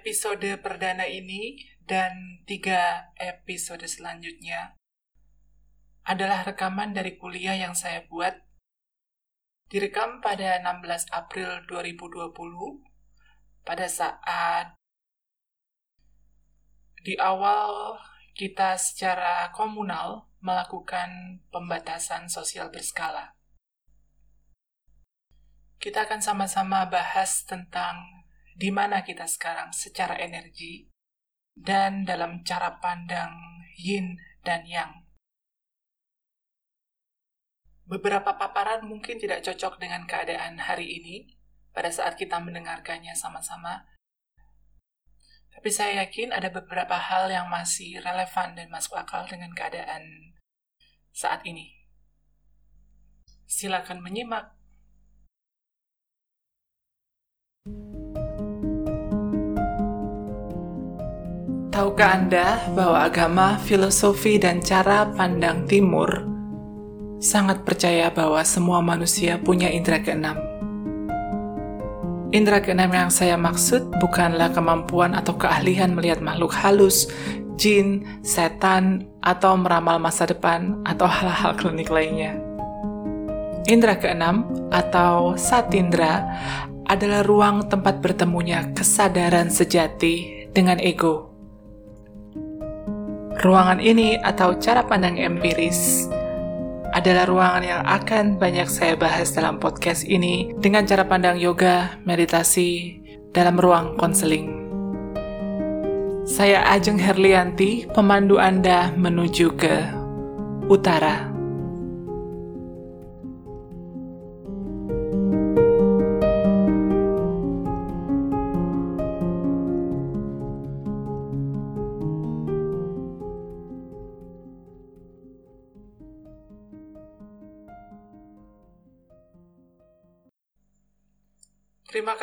episode perdana ini dan tiga episode selanjutnya adalah rekaman dari kuliah yang saya buat direkam pada 16 April 2020 pada saat di awal kita secara komunal melakukan pembatasan sosial berskala. Kita akan sama-sama bahas tentang di mana kita sekarang secara energi dan dalam cara pandang yin dan yang. Beberapa paparan mungkin tidak cocok dengan keadaan hari ini pada saat kita mendengarkannya sama-sama. Tapi saya yakin ada beberapa hal yang masih relevan dan masuk akal dengan keadaan saat ini. Silakan menyimak. Tahukah Anda bahwa agama, filosofi, dan cara pandang timur sangat percaya bahwa semua manusia punya indera keenam? Indera keenam yang saya maksud bukanlah kemampuan atau keahlian melihat makhluk halus, jin, setan, atau meramal masa depan, atau hal-hal klinik lainnya. Indra keenam atau satindra adalah ruang tempat bertemunya kesadaran sejati dengan ego. Ruangan ini atau cara pandang empiris adalah ruangan yang akan banyak saya bahas dalam podcast ini dengan cara pandang yoga, meditasi, dalam ruang konseling. Saya Ajeng Herlianti, pemandu Anda menuju ke utara.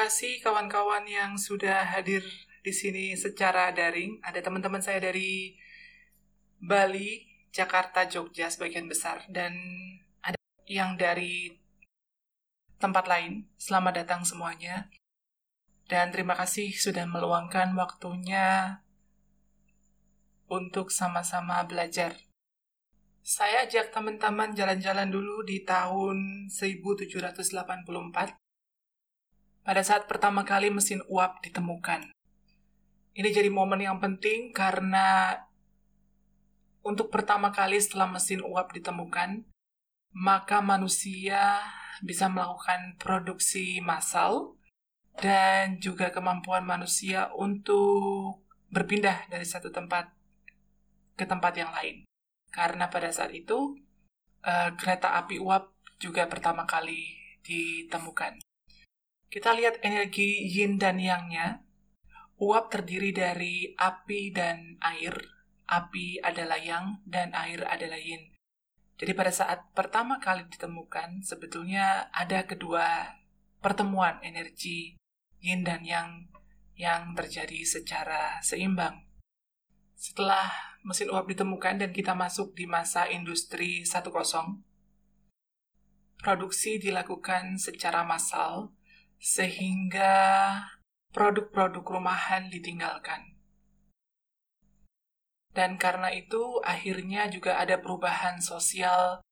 Kasih kawan-kawan yang sudah hadir di sini secara daring. Ada teman-teman saya dari Bali, Jakarta, Jogja sebagian besar dan ada yang dari tempat lain. Selamat datang semuanya. Dan terima kasih sudah meluangkan waktunya untuk sama-sama belajar. Saya ajak teman-teman jalan-jalan dulu di tahun 1784 pada saat pertama kali mesin uap ditemukan. Ini jadi momen yang penting karena untuk pertama kali setelah mesin uap ditemukan, maka manusia bisa melakukan produksi massal dan juga kemampuan manusia untuk berpindah dari satu tempat ke tempat yang lain. Karena pada saat itu, uh, kereta api uap juga pertama kali ditemukan. Kita lihat energi yin dan yang-nya. Uap terdiri dari api dan air. Api adalah yang dan air adalah yin. Jadi pada saat pertama kali ditemukan, sebetulnya ada kedua pertemuan energi yin dan yang yang terjadi secara seimbang. Setelah mesin uap ditemukan dan kita masuk di masa industri 1.0, produksi dilakukan secara massal sehingga produk-produk rumahan ditinggalkan. Dan karena itu, akhirnya juga ada perubahan sosial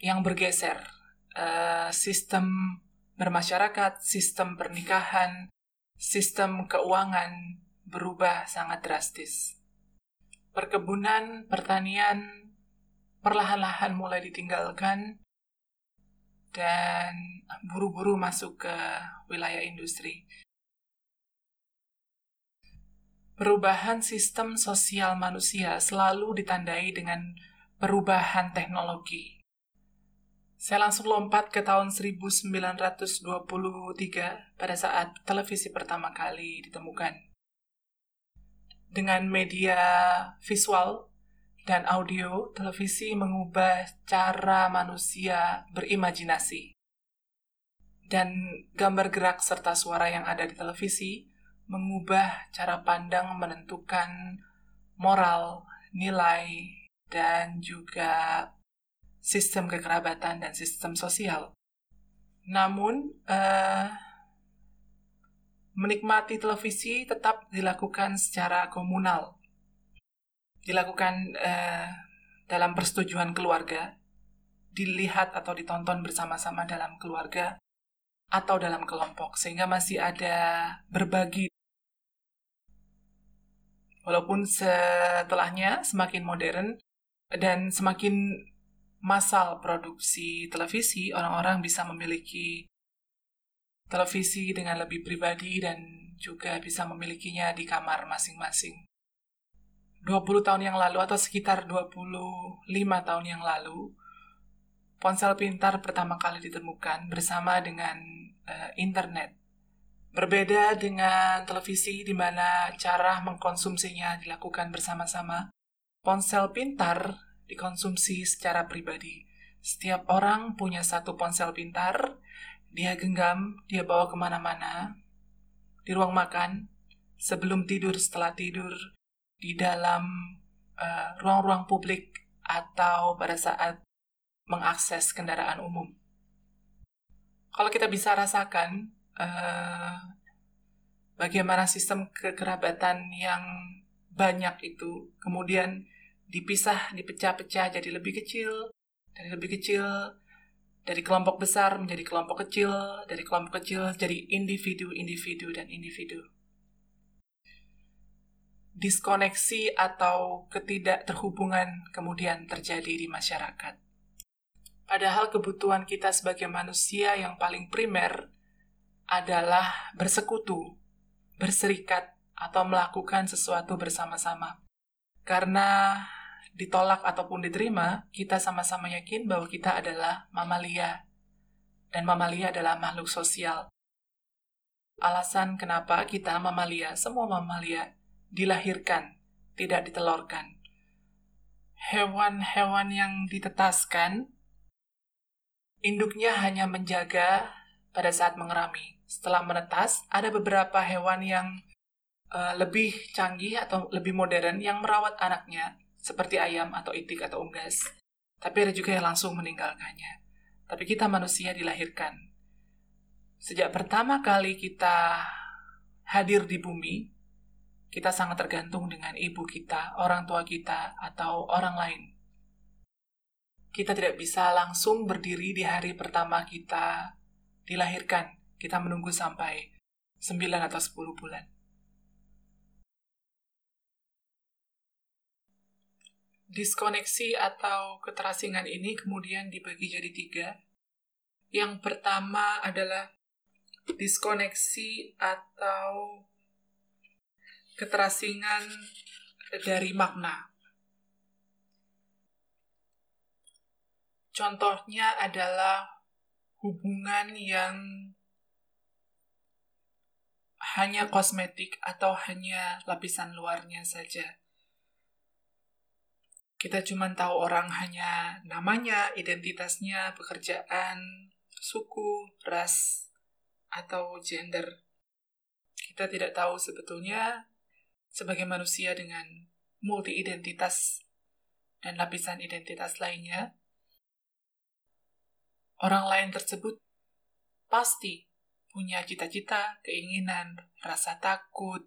yang bergeser. Uh, sistem bermasyarakat, sistem pernikahan, sistem keuangan berubah sangat drastis. Perkebunan, pertanian perlahan-lahan mulai ditinggalkan, dan buru-buru masuk ke wilayah industri. Perubahan sistem sosial manusia selalu ditandai dengan perubahan teknologi. Saya langsung lompat ke tahun 1923 pada saat televisi pertama kali ditemukan. Dengan media visual dan audio, televisi mengubah cara manusia berimajinasi. Dan gambar gerak serta suara yang ada di televisi mengubah cara pandang menentukan moral, nilai, dan juga sistem kekerabatan dan sistem sosial. Namun, uh, menikmati televisi tetap dilakukan secara komunal. Dilakukan uh, dalam persetujuan keluarga, dilihat atau ditonton bersama-sama dalam keluarga atau dalam kelompok, sehingga masih ada berbagi. Walaupun setelahnya semakin modern dan semakin massal produksi televisi, orang-orang bisa memiliki televisi dengan lebih pribadi dan juga bisa memilikinya di kamar masing-masing. 20 tahun yang lalu atau sekitar 25 tahun yang lalu, ponsel pintar pertama kali ditemukan bersama dengan uh, internet. Berbeda dengan televisi di mana cara mengkonsumsinya dilakukan bersama-sama, ponsel pintar dikonsumsi secara pribadi. Setiap orang punya satu ponsel pintar dia genggam, dia bawa ke mana-mana, di ruang makan, sebelum tidur, setelah tidur, di dalam eh, ruang-ruang uh, publik, atau pada saat mengakses kendaraan umum. Kalau kita bisa rasakan uh, bagaimana sistem kekerabatan yang banyak itu kemudian dipisah, dipecah-pecah jadi lebih kecil, dari lebih kecil dari kelompok besar menjadi kelompok kecil, dari kelompok kecil jadi individu-individu dan individu. Diskoneksi atau ketidakterhubungan kemudian terjadi di masyarakat. Padahal kebutuhan kita sebagai manusia yang paling primer adalah bersekutu, berserikat, atau melakukan sesuatu bersama-sama. Karena ditolak ataupun diterima, kita sama-sama yakin bahwa kita adalah mamalia. Dan mamalia adalah makhluk sosial. Alasan kenapa kita mamalia, semua mamalia, dilahirkan, tidak ditelurkan. Hewan-hewan yang ditetaskan, induknya hanya menjaga pada saat mengerami. Setelah menetas, ada beberapa hewan yang uh, lebih canggih atau lebih modern yang merawat anaknya seperti ayam atau itik atau unggas. Tapi ada juga yang langsung meninggalkannya. Tapi kita manusia dilahirkan. Sejak pertama kali kita hadir di bumi, kita sangat tergantung dengan ibu kita, orang tua kita, atau orang lain. Kita tidak bisa langsung berdiri di hari pertama kita dilahirkan. Kita menunggu sampai 9 atau 10 bulan. Diskoneksi atau keterasingan ini kemudian dibagi jadi tiga. Yang pertama adalah diskoneksi atau keterasingan dari makna. Contohnya adalah hubungan yang hanya kosmetik atau hanya lapisan luarnya saja kita cuma tahu orang hanya namanya, identitasnya, pekerjaan, suku, ras, atau gender. Kita tidak tahu sebetulnya sebagai manusia dengan multi identitas dan lapisan identitas lainnya, orang lain tersebut pasti punya cita-cita, keinginan, rasa takut,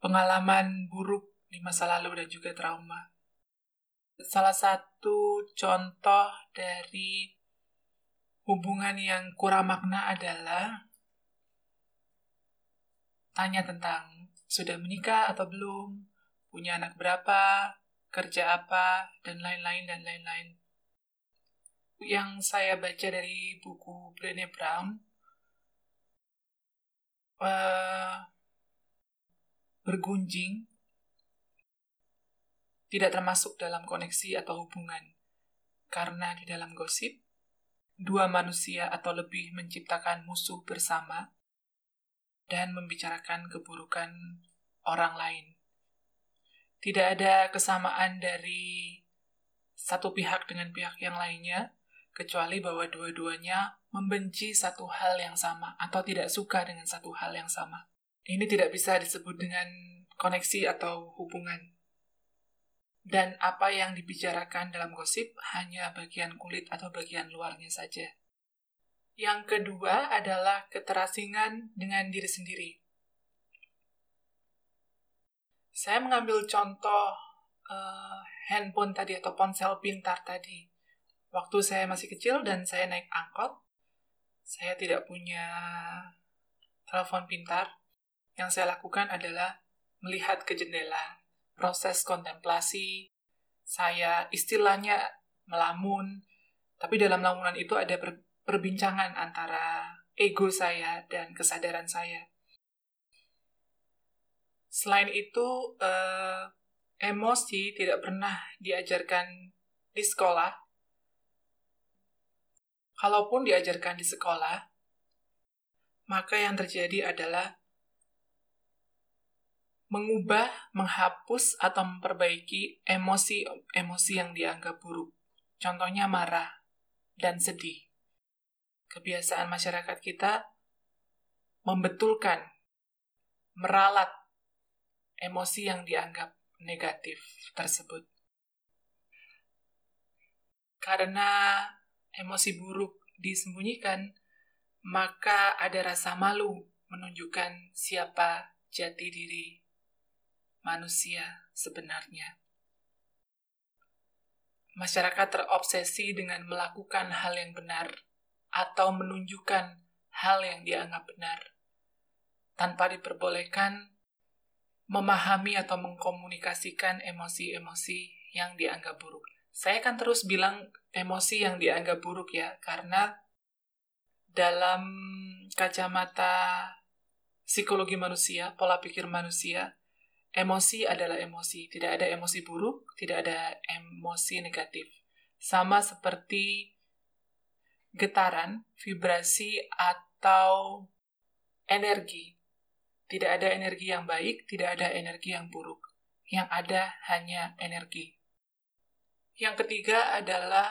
pengalaman buruk di masa lalu dan juga trauma. Salah satu contoh dari hubungan yang kurang makna adalah tanya tentang sudah menikah atau belum, punya anak berapa, kerja apa, dan lain-lain dan lain-lain. Yang saya baca dari buku Brené Brown, uh, bergunjing tidak termasuk dalam koneksi atau hubungan. Karena di dalam gosip, dua manusia atau lebih menciptakan musuh bersama dan membicarakan keburukan orang lain. Tidak ada kesamaan dari satu pihak dengan pihak yang lainnya, kecuali bahwa dua-duanya membenci satu hal yang sama atau tidak suka dengan satu hal yang sama. Ini tidak bisa disebut dengan koneksi atau hubungan dan apa yang dibicarakan dalam gosip hanya bagian kulit atau bagian luarnya saja. Yang kedua adalah keterasingan dengan diri sendiri. Saya mengambil contoh uh, handphone tadi atau ponsel pintar tadi. Waktu saya masih kecil dan saya naik angkot, saya tidak punya telepon pintar. Yang saya lakukan adalah melihat ke jendela, proses kontemplasi, saya istilahnya melamun, tapi dalam lamunan itu ada perbincangan antara ego saya dan kesadaran saya. Selain itu, eh, emosi tidak pernah diajarkan di sekolah. Kalaupun diajarkan di sekolah, maka yang terjadi adalah mengubah, menghapus, atau memperbaiki emosi-emosi yang dianggap buruk. Contohnya marah dan sedih. Kebiasaan masyarakat kita membetulkan, meralat emosi yang dianggap negatif tersebut. Karena emosi buruk disembunyikan, maka ada rasa malu menunjukkan siapa jati diri manusia sebenarnya. Masyarakat terobsesi dengan melakukan hal yang benar atau menunjukkan hal yang dianggap benar tanpa diperbolehkan memahami atau mengkomunikasikan emosi-emosi yang dianggap buruk. Saya akan terus bilang emosi yang dianggap buruk ya, karena dalam kacamata psikologi manusia, pola pikir manusia, emosi adalah emosi. Tidak ada emosi buruk, tidak ada emosi negatif. Sama seperti getaran, vibrasi, atau energi tidak ada energi yang baik, tidak ada energi yang buruk. Yang ada hanya energi. Yang ketiga adalah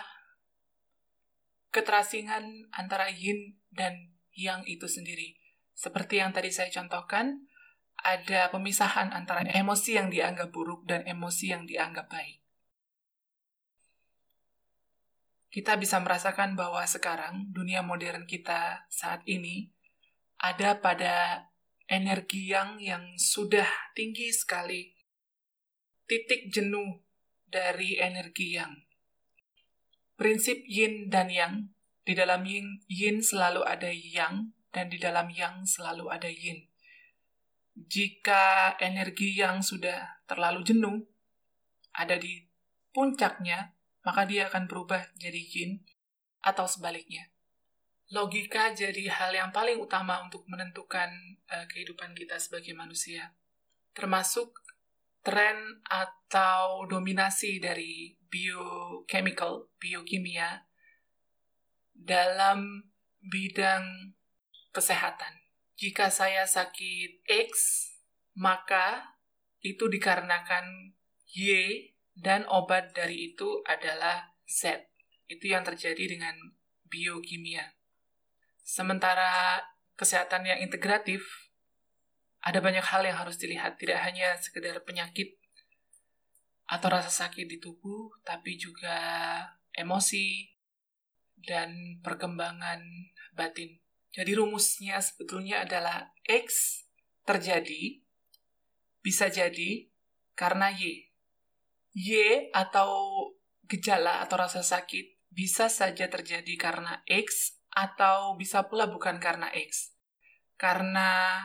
keterasingan antara yin dan yang itu sendiri. Seperti yang tadi saya contohkan, ada pemisahan antara emosi yang dianggap buruk dan emosi yang dianggap baik. Kita bisa merasakan bahwa sekarang dunia modern kita saat ini ada pada energi yang yang sudah tinggi sekali. Titik jenuh dari energi yang. Prinsip yin dan yang. Di dalam yin, yin selalu ada yang, dan di dalam yang selalu ada yin. Jika energi yang sudah terlalu jenuh, ada di puncaknya, maka dia akan berubah jadi yin, atau sebaliknya logika jadi hal yang paling utama untuk menentukan uh, kehidupan kita sebagai manusia, termasuk tren atau dominasi dari biochemical, biokimia dalam bidang kesehatan. Jika saya sakit X, maka itu dikarenakan Y dan obat dari itu adalah Z. Itu yang terjadi dengan biokimia. Sementara kesehatan yang integratif, ada banyak hal yang harus dilihat, tidak hanya sekedar penyakit atau rasa sakit di tubuh, tapi juga emosi dan perkembangan batin. Jadi rumusnya sebetulnya adalah X terjadi, bisa jadi karena Y. Y atau gejala atau rasa sakit bisa saja terjadi karena X atau bisa pula bukan karena X. Karena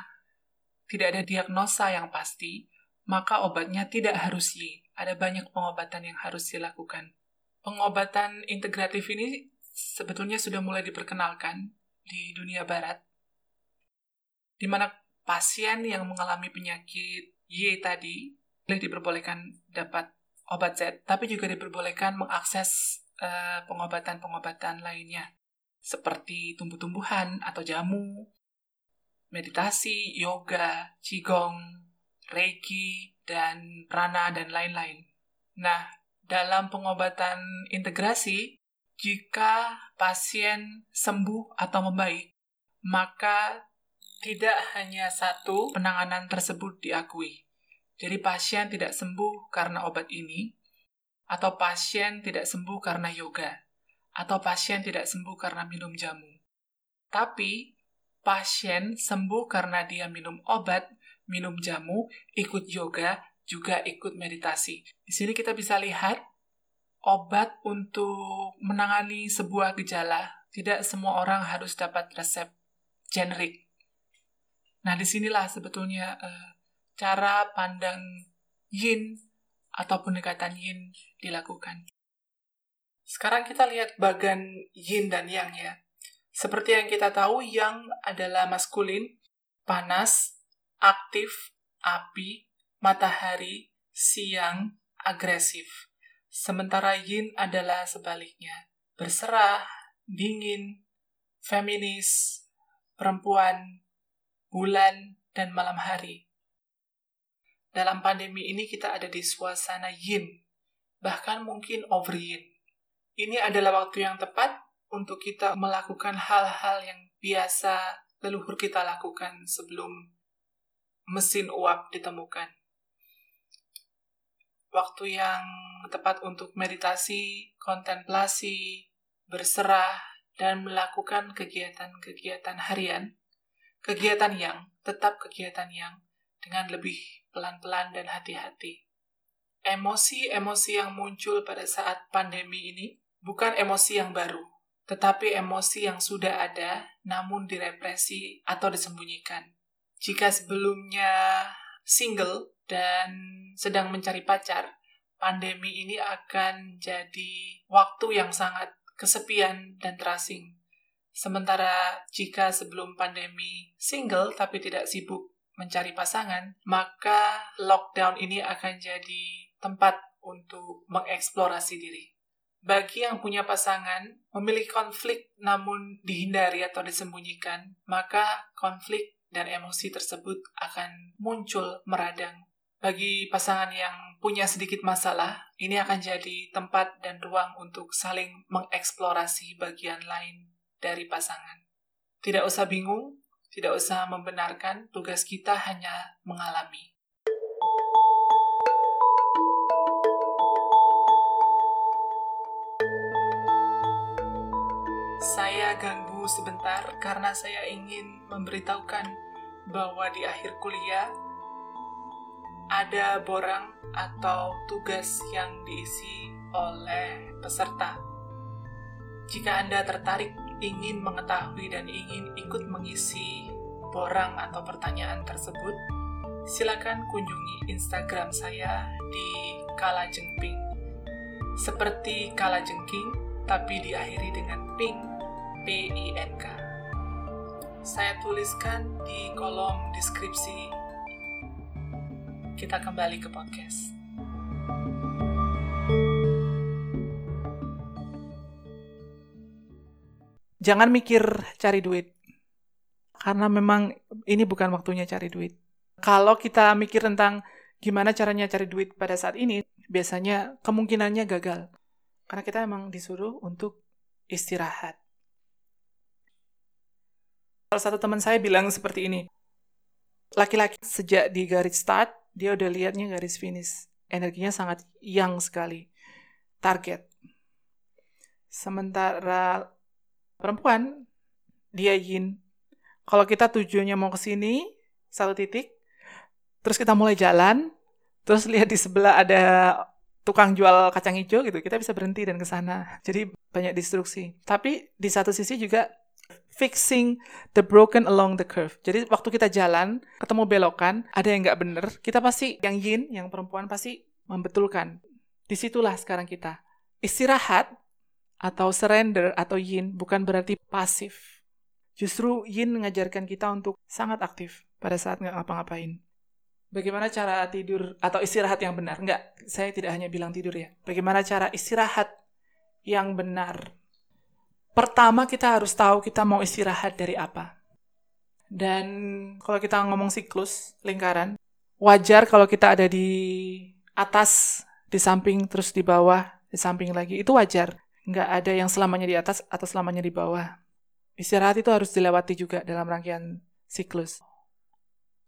tidak ada diagnosa yang pasti, maka obatnya tidak harus Y. Ada banyak pengobatan yang harus dilakukan. Pengobatan integratif ini sebetulnya sudah mulai diperkenalkan di dunia barat, di mana pasien yang mengalami penyakit Y tadi boleh diperbolehkan dapat obat Z, tapi juga diperbolehkan mengakses uh, pengobatan-pengobatan lainnya seperti tumbuh-tumbuhan atau jamu, meditasi, yoga, qigong, reiki, dan prana, dan lain-lain. Nah, dalam pengobatan integrasi, jika pasien sembuh atau membaik, maka tidak hanya satu penanganan tersebut diakui. Jadi pasien tidak sembuh karena obat ini, atau pasien tidak sembuh karena yoga atau pasien tidak sembuh karena minum jamu. Tapi pasien sembuh karena dia minum obat, minum jamu, ikut yoga, juga ikut meditasi. Di sini kita bisa lihat obat untuk menangani sebuah gejala. Tidak semua orang harus dapat resep generik. Nah, di sinilah sebetulnya uh, cara pandang yin atau pendekatan yin dilakukan. Sekarang kita lihat bagan yin dan yang ya. Seperti yang kita tahu, yang adalah maskulin, panas, aktif, api, matahari, siang, agresif. Sementara yin adalah sebaliknya, berserah, dingin, feminis, perempuan, bulan, dan malam hari. Dalam pandemi ini kita ada di suasana yin, bahkan mungkin over yin. Ini adalah waktu yang tepat untuk kita melakukan hal-hal yang biasa leluhur kita lakukan sebelum mesin uap ditemukan. Waktu yang tepat untuk meditasi, kontemplasi, berserah, dan melakukan kegiatan-kegiatan harian, kegiatan yang tetap kegiatan yang dengan lebih pelan-pelan dan hati-hati. Emosi-emosi yang muncul pada saat pandemi ini bukan emosi yang baru, tetapi emosi yang sudah ada namun direpresi atau disembunyikan. Jika sebelumnya single dan sedang mencari pacar, pandemi ini akan jadi waktu yang sangat kesepian dan terasing. Sementara jika sebelum pandemi single tapi tidak sibuk mencari pasangan, maka lockdown ini akan jadi tempat untuk mengeksplorasi diri bagi yang punya pasangan memiliki konflik namun dihindari atau disembunyikan, maka konflik dan emosi tersebut akan muncul meradang. Bagi pasangan yang punya sedikit masalah, ini akan jadi tempat dan ruang untuk saling mengeksplorasi bagian lain dari pasangan. Tidak usah bingung, tidak usah membenarkan, tugas kita hanya mengalami. Saya ganggu sebentar karena saya ingin memberitahukan bahwa di akhir kuliah ada borang atau tugas yang diisi oleh peserta. Jika Anda tertarik ingin mengetahui dan ingin ikut mengisi borang atau pertanyaan tersebut, silakan kunjungi Instagram saya di Kala Jengping. Seperti Kala Jengking, tapi diakhiri dengan ping P-I-N-K. Saya tuliskan di kolom deskripsi. Kita kembali ke podcast. Jangan mikir cari duit. Karena memang ini bukan waktunya cari duit. Kalau kita mikir tentang gimana caranya cari duit pada saat ini, biasanya kemungkinannya gagal. Karena kita memang disuruh untuk istirahat. Salah satu teman saya bilang seperti ini. Laki-laki sejak di garis start, dia udah lihatnya garis finish. Energinya sangat yang sekali. Target. Sementara perempuan, dia yin. Kalau kita tujuannya mau ke sini, satu titik, terus kita mulai jalan, terus lihat di sebelah ada tukang jual kacang hijau gitu, kita bisa berhenti dan ke sana. Jadi banyak destruksi. Tapi di satu sisi juga fixing the broken along the curve. Jadi waktu kita jalan, ketemu belokan, ada yang nggak bener, kita pasti, yang yin, yang perempuan pasti membetulkan. Di situlah sekarang kita. Istirahat atau surrender atau yin bukan berarti pasif. Justru yin mengajarkan kita untuk sangat aktif pada saat nggak ngapa-ngapain. Bagaimana cara tidur atau istirahat yang benar? Enggak, saya tidak hanya bilang tidur ya. Bagaimana cara istirahat yang benar? Pertama kita harus tahu kita mau istirahat dari apa. Dan kalau kita ngomong siklus, lingkaran, wajar kalau kita ada di atas, di samping, terus di bawah, di samping lagi. Itu wajar. Nggak ada yang selamanya di atas atau selamanya di bawah. Istirahat itu harus dilewati juga dalam rangkaian siklus.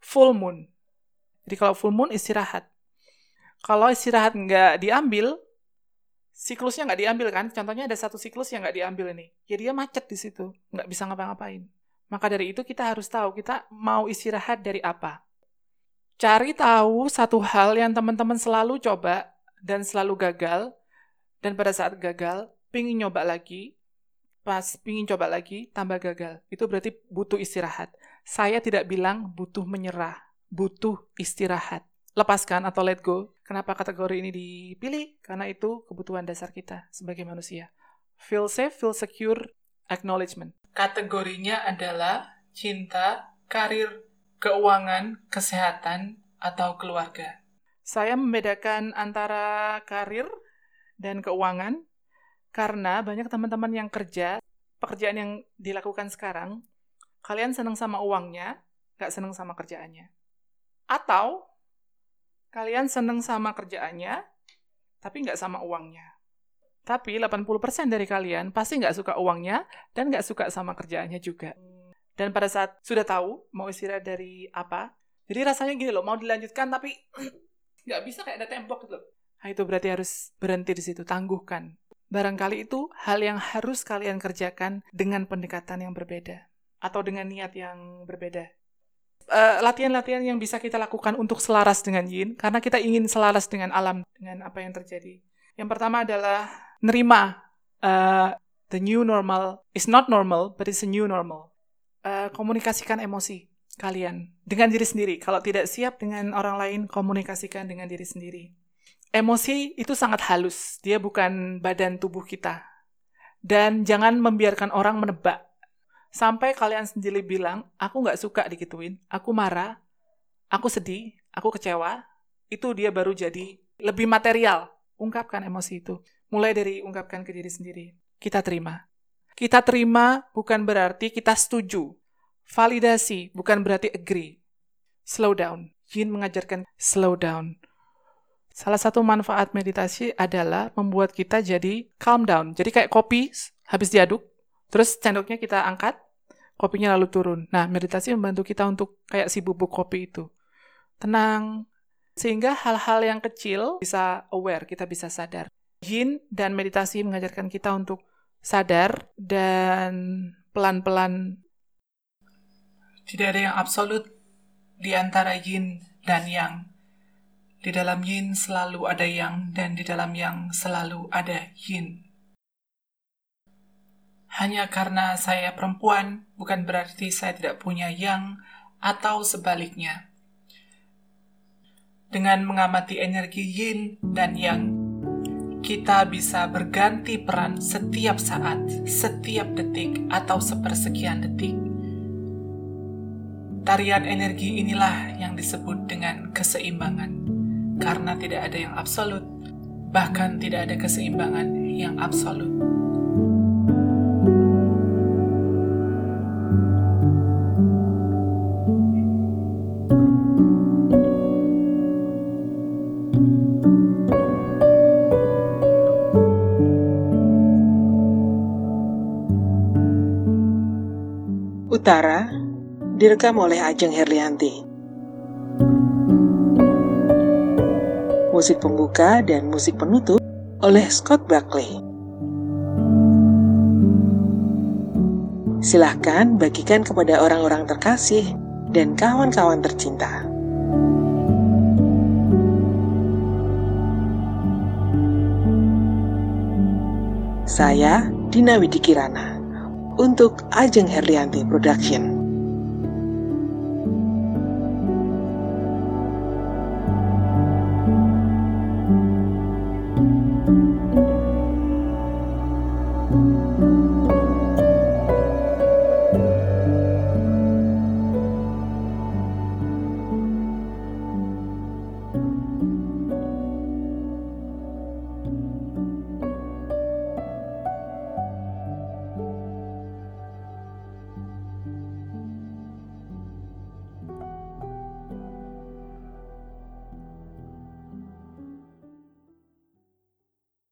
Full moon. Jadi kalau full moon istirahat. Kalau istirahat nggak diambil, siklusnya nggak diambil kan? Contohnya ada satu siklus yang nggak diambil ini. Ya dia macet di situ, nggak bisa ngapa-ngapain. Maka dari itu kita harus tahu kita mau istirahat dari apa. Cari tahu satu hal yang teman-teman selalu coba dan selalu gagal. Dan pada saat gagal, pingin nyoba lagi, pas pingin coba lagi, tambah gagal. Itu berarti butuh istirahat. Saya tidak bilang butuh menyerah, butuh istirahat. Lepaskan atau let go. Kenapa kategori ini dipilih? Karena itu kebutuhan dasar kita sebagai manusia. Feel safe, feel secure, acknowledgement. Kategorinya adalah cinta, karir, keuangan, kesehatan, atau keluarga. Saya membedakan antara karir dan keuangan karena banyak teman-teman yang kerja, pekerjaan yang dilakukan sekarang, kalian senang sama uangnya, nggak senang sama kerjaannya. Atau kalian senang sama kerjaannya, tapi nggak sama uangnya. Tapi 80% dari kalian pasti nggak suka uangnya dan nggak suka sama kerjaannya juga. Dan pada saat sudah tahu mau istirahat dari apa, jadi rasanya gini loh, mau dilanjutkan tapi nggak bisa kayak ada tembok gitu. Nah, itu berarti harus berhenti di situ, tangguhkan. Barangkali itu hal yang harus kalian kerjakan dengan pendekatan yang berbeda atau dengan niat yang berbeda. latihan latihan-latihan yang bisa kita lakukan untuk selaras dengan yin, karena kita ingin selaras dengan alam, dengan apa yang terjadi. Yang pertama adalah nerima uh, the new normal is not normal, but it's a new normal. Uh, komunikasikan emosi kalian dengan diri sendiri. Kalau tidak siap dengan orang lain, komunikasikan dengan diri sendiri. Emosi itu sangat halus, dia bukan badan tubuh kita. Dan jangan membiarkan orang menebak. Sampai kalian sendiri bilang, aku nggak suka dikituin, aku marah, aku sedih, aku kecewa, itu dia baru jadi lebih material. Ungkapkan emosi itu. Mulai dari ungkapkan ke diri sendiri. Kita terima. Kita terima bukan berarti kita setuju. Validasi bukan berarti agree. Slow down. Yin mengajarkan slow down. Salah satu manfaat meditasi adalah membuat kita jadi calm down. Jadi kayak kopi habis diaduk, terus sendoknya kita angkat, kopinya lalu turun. Nah, meditasi membantu kita untuk kayak si bubuk kopi itu. Tenang, sehingga hal-hal yang kecil bisa aware, kita bisa sadar. Yin dan meditasi mengajarkan kita untuk sadar dan pelan-pelan. Tidak ada yang absolut di antara yin dan yang. Di dalam yin selalu ada yang, dan di dalam yang selalu ada yin. Hanya karena saya perempuan, bukan berarti saya tidak punya yang, atau sebaliknya. Dengan mengamati energi yin dan yang, kita bisa berganti peran setiap saat, setiap detik, atau sepersekian detik. Tarian energi inilah yang disebut dengan keseimbangan, karena tidak ada yang absolut, bahkan tidak ada keseimbangan yang absolut. Utara direkam oleh Ajeng Herlianti. Musik pembuka dan musik penutup oleh Scott Buckley. Silahkan bagikan kepada orang-orang terkasih dan kawan-kawan tercinta. Saya Dina Widikirana untuk Ajeng Herlianti Production.